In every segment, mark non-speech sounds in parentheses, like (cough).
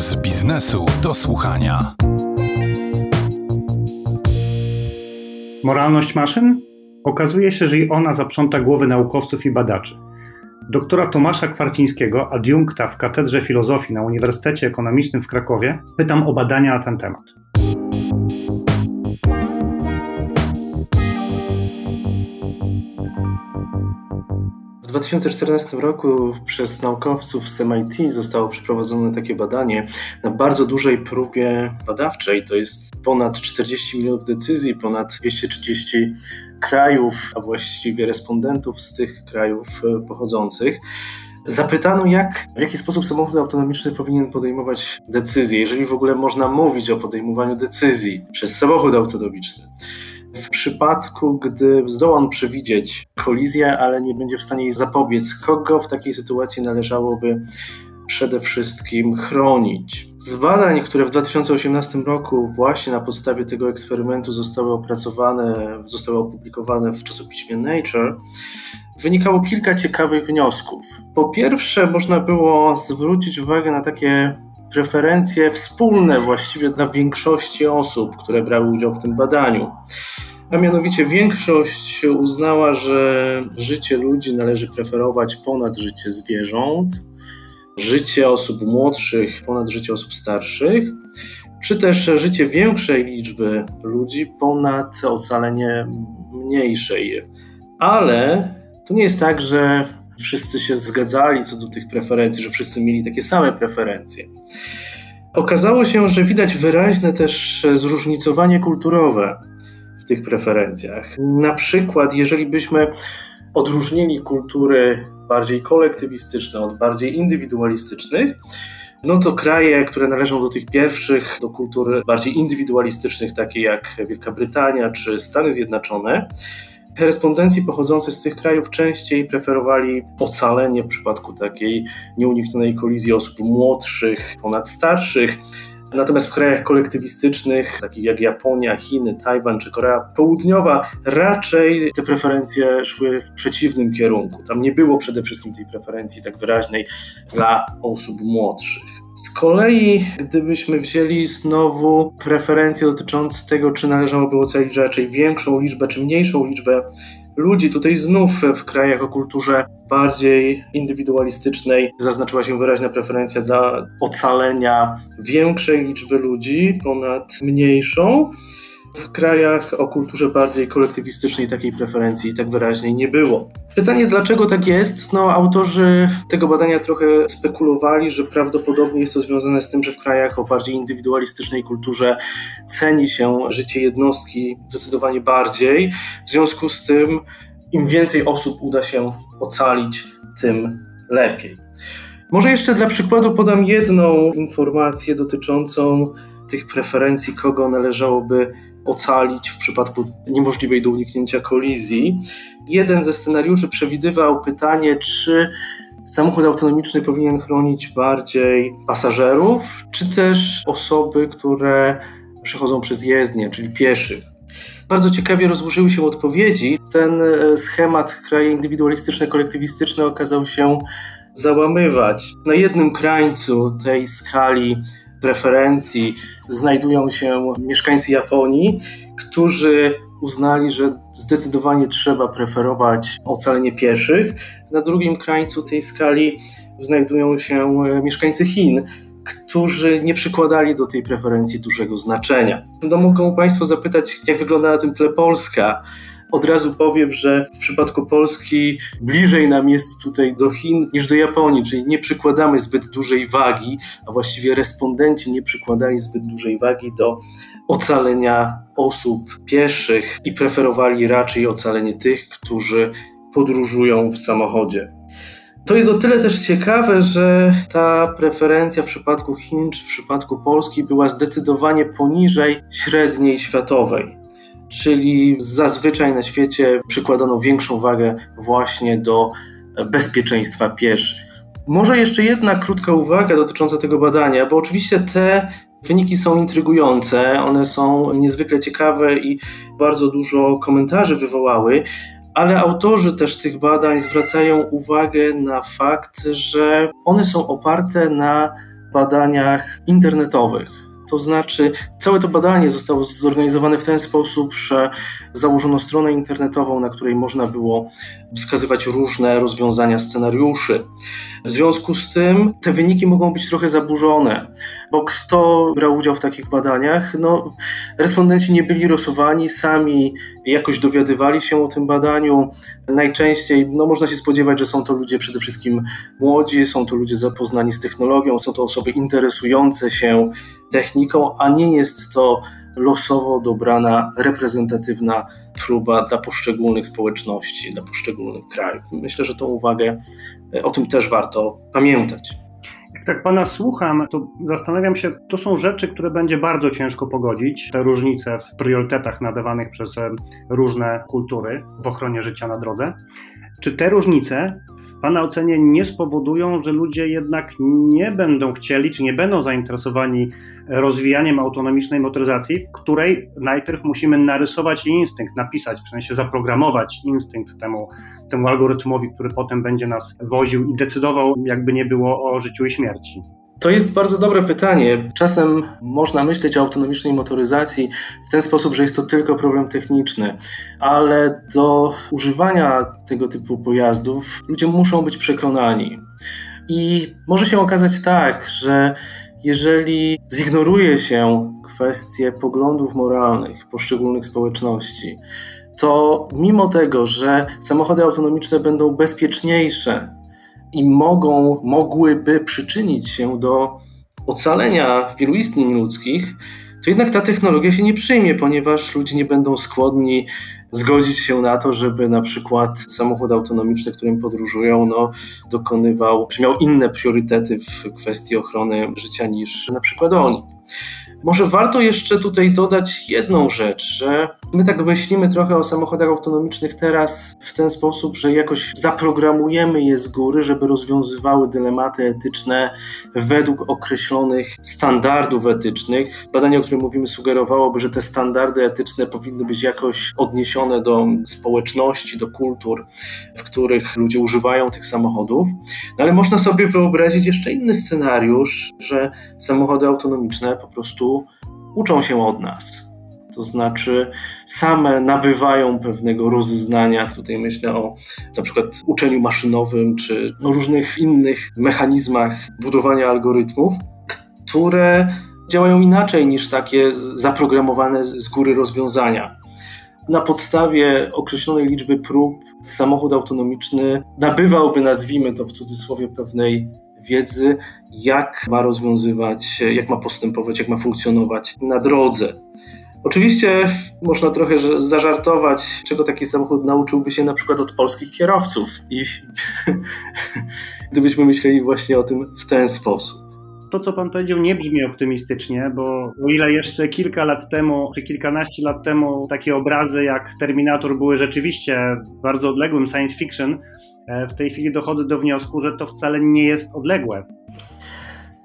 z biznesu do słuchania. Moralność maszyn? Okazuje się, że i ona zaprząta głowy naukowców i badaczy. Doktora Tomasza Kwarcińskiego, adiunkta w Katedrze Filozofii na Uniwersytecie Ekonomicznym w Krakowie, pytam o badania na ten temat. W 2014 roku przez naukowców z MIT zostało przeprowadzone takie badanie na bardzo dużej próbie badawczej. To jest ponad 40 milionów decyzji, ponad 230 krajów, a właściwie respondentów z tych krajów e, pochodzących. Zapytano, jak, w jaki sposób samochód autonomiczny powinien podejmować decyzje, jeżeli w ogóle można mówić o podejmowaniu decyzji przez samochód autonomiczny w przypadku, gdy zdoła on przewidzieć kolizję, ale nie będzie w stanie jej zapobiec, kogo w takiej sytuacji należałoby przede wszystkim chronić. Z badań, które w 2018 roku właśnie na podstawie tego eksperymentu zostały opracowane, zostały opublikowane w czasopiśmie Nature, wynikało kilka ciekawych wniosków. Po pierwsze, można było zwrócić uwagę na takie preferencje wspólne właściwie dla większości osób, które brały udział w tym badaniu. A mianowicie większość uznała, że życie ludzi należy preferować ponad życie zwierząt, życie osób młodszych ponad życie osób starszych, czy też życie większej liczby ludzi ponad ocalenie mniejszej. Ale to nie jest tak, że wszyscy się zgadzali co do tych preferencji, że wszyscy mieli takie same preferencje. Okazało się, że widać wyraźne też zróżnicowanie kulturowe w tych preferencjach. Na przykład, jeżeli byśmy odróżnili kultury bardziej kolektywistyczne od bardziej indywidualistycznych, no to kraje, które należą do tych pierwszych, do kultur bardziej indywidualistycznych, takie jak Wielka Brytania czy Stany Zjednoczone, Respondenci pochodzący z tych krajów częściej preferowali ocalenie w przypadku takiej nieuniknionej kolizji osób młodszych ponad starszych. Natomiast w krajach kolektywistycznych, takich jak Japonia, Chiny, Tajwan czy Korea Południowa, raczej te preferencje szły w przeciwnym kierunku. Tam nie było przede wszystkim tej preferencji tak wyraźnej dla osób młodszych. Z kolei, gdybyśmy wzięli znowu preferencje dotyczące tego, czy należałoby ocalić raczej większą liczbę, czy mniejszą liczbę ludzi, tutaj znów w krajach o kulturze bardziej indywidualistycznej zaznaczyła się wyraźna preferencja dla ocalenia większej liczby ludzi ponad mniejszą. W krajach o kulturze bardziej kolektywistycznej takiej preferencji tak wyraźnie nie było. Pytanie, dlaczego tak jest? No, autorzy tego badania trochę spekulowali, że prawdopodobnie jest to związane z tym, że w krajach o bardziej indywidualistycznej kulturze ceni się życie jednostki zdecydowanie bardziej. W związku z tym, im więcej osób uda się ocalić, tym lepiej. Może jeszcze dla przykładu podam jedną informację dotyczącą tych preferencji, kogo należałoby ocalić w przypadku niemożliwej do uniknięcia kolizji. Jeden ze scenariuszy przewidywał pytanie, czy samochód autonomiczny powinien chronić bardziej pasażerów, czy też osoby, które przechodzą przez jezdnię, czyli pieszych. Bardzo ciekawie rozłożyły się odpowiedzi. Ten e, schemat kraje indywidualistyczne, kolektywistyczne okazał się załamywać. Na jednym krańcu tej skali preferencji znajdują się mieszkańcy Japonii, którzy uznali, że zdecydowanie trzeba preferować ocalenie pieszych. Na drugim krańcu tej skali znajdują się mieszkańcy Chin, którzy nie przykładali do tej preferencji dużego znaczenia. No mogą Państwo zapytać, jak wygląda na tym tle Polska. Od razu powiem, że w przypadku Polski bliżej nam jest tutaj do Chin niż do Japonii, czyli nie przykładamy zbyt dużej wagi, a właściwie respondenci nie przykładali zbyt dużej wagi do ocalenia osób pieszych i preferowali raczej ocalenie tych, którzy podróżują w samochodzie. To jest o tyle też ciekawe, że ta preferencja w przypadku Chin czy w przypadku Polski była zdecydowanie poniżej średniej światowej czyli zazwyczaj na świecie przykładano większą wagę właśnie do bezpieczeństwa pieszych. Może jeszcze jedna krótka uwaga dotycząca tego badania, bo oczywiście te wyniki są intrygujące, one są niezwykle ciekawe i bardzo dużo komentarzy wywołały, ale autorzy też tych badań zwracają uwagę na fakt, że one są oparte na badaniach internetowych. To znaczy, całe to badanie zostało zorganizowane w ten sposób, że założono stronę internetową, na której można było wskazywać różne rozwiązania scenariuszy. W związku z tym te wyniki mogą być trochę zaburzone, bo kto brał udział w takich badaniach? No, respondenci nie byli losowani, sami jakoś dowiadywali się o tym badaniu. Najczęściej no, można się spodziewać, że są to ludzie przede wszystkim młodzi, są to ludzie zapoznani z technologią, są to osoby interesujące się techniką, a nie jest to losowo dobrana, reprezentatywna próba dla poszczególnych społeczności, dla poszczególnych krajów. Myślę, że tą uwagę, e, o tym też warto pamiętać. Jak tak pana słucham, to zastanawiam się, to są rzeczy, które będzie bardzo ciężko pogodzić, te różnice w priorytetach nadawanych przez różne kultury w ochronie życia na drodze. Czy te różnice Pana ocenie nie spowodują, że ludzie jednak nie będą chcieli, czy nie będą zainteresowani rozwijaniem autonomicznej motoryzacji, w której najpierw musimy narysować instynkt, napisać, w sensie zaprogramować instynkt temu, temu algorytmowi, który potem będzie nas woził i decydował, jakby nie było o życiu i śmierci? To jest bardzo dobre pytanie. Czasem można myśleć o autonomicznej motoryzacji w ten sposób, że jest to tylko problem techniczny, ale do używania tego typu pojazdów ludzie muszą być przekonani. I może się okazać tak, że jeżeli zignoruje się kwestie poglądów moralnych poszczególnych społeczności, to mimo tego, że samochody autonomiczne będą bezpieczniejsze i mogą, mogłyby przyczynić się do ocalenia wielu istnień ludzkich, to jednak ta technologia się nie przyjmie, ponieważ ludzie nie będą skłonni zgodzić się na to, żeby na przykład samochód autonomiczny, którym podróżują, no, dokonywał, czy miał inne priorytety w kwestii ochrony życia niż na przykład oni. Może warto jeszcze tutaj dodać jedną rzecz, że my tak myślimy trochę o samochodach autonomicznych teraz w ten sposób, że jakoś zaprogramujemy je z góry, żeby rozwiązywały dylematy etyczne według określonych standardów etycznych. Badanie, o którym mówimy, sugerowałoby, że te standardy etyczne powinny być jakoś odniesione do społeczności, do kultur, w których ludzie używają tych samochodów. No ale można sobie wyobrazić jeszcze inny scenariusz, że samochody autonomiczne po prostu uczą się od nas. To znaczy, same nabywają pewnego rozeznania. Tutaj myślę o na przykład uczeniu maszynowym, czy o różnych innych mechanizmach budowania algorytmów, które działają inaczej niż takie zaprogramowane z góry rozwiązania. Na podstawie określonej liczby prób samochód autonomiczny nabywałby, nazwijmy to w cudzysłowie, pewnej wiedzy, jak ma rozwiązywać, jak ma postępować, jak ma funkcjonować na drodze. Oczywiście można trochę zażartować, czego taki samochód nauczyłby się na przykład od polskich kierowców, i (laughs) gdybyśmy myśleli właśnie o tym w ten sposób. To, co pan powiedział, nie brzmi optymistycznie, bo o ile jeszcze kilka lat temu, czy kilkanaście lat temu takie obrazy jak Terminator były rzeczywiście bardzo odległym science fiction, w tej chwili dochodzę do wniosku, że to wcale nie jest odległe.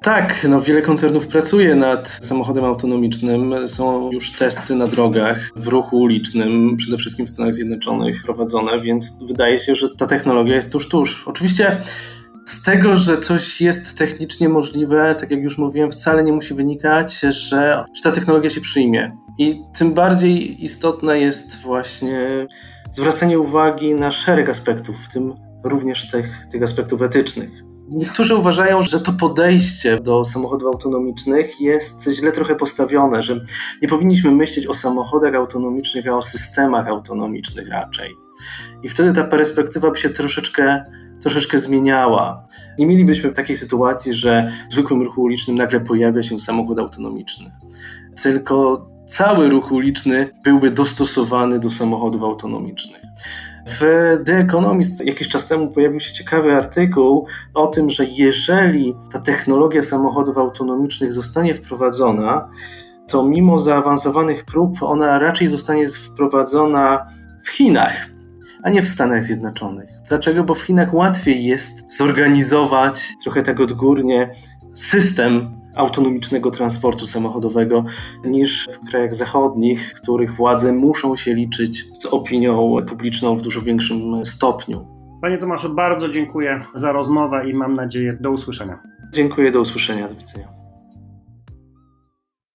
Tak, no wiele koncernów pracuje nad samochodem autonomicznym. Są już testy na drogach w ruchu ulicznym, przede wszystkim w Stanach Zjednoczonych prowadzone, więc wydaje się, że ta technologia jest tuż, tuż. Oczywiście z tego, że coś jest technicznie możliwe, tak jak już mówiłem, wcale nie musi wynikać, że, że ta technologia się przyjmie. I tym bardziej istotne jest właśnie zwracanie uwagi na szereg aspektów, w tym również tych, tych aspektów etycznych. Niektórzy uważają, że to podejście do samochodów autonomicznych jest źle trochę postawione, że nie powinniśmy myśleć o samochodach autonomicznych, a o systemach autonomicznych raczej. I wtedy ta perspektywa by się troszeczkę, troszeczkę zmieniała. Nie mielibyśmy takiej sytuacji, że w zwykłym ruchu ulicznym nagle pojawia się samochód autonomiczny. Tylko cały ruch uliczny byłby dostosowany do samochodów autonomicznych. W The Economist jakiś czas temu pojawił się ciekawy artykuł o tym, że jeżeli ta technologia samochodów autonomicznych zostanie wprowadzona, to mimo zaawansowanych prób ona raczej zostanie wprowadzona w Chinach, a nie w Stanach Zjednoczonych. Dlaczego? Bo w Chinach łatwiej jest zorganizować trochę tak odgórnie system autonomicznego transportu samochodowego niż w krajach zachodnich, których władze muszą się liczyć z opinią publiczną w dużo większym stopniu. Panie Tomaszu, bardzo dziękuję za rozmowę i mam nadzieję do usłyszenia. Dziękuję, do usłyszenia, do widzenia.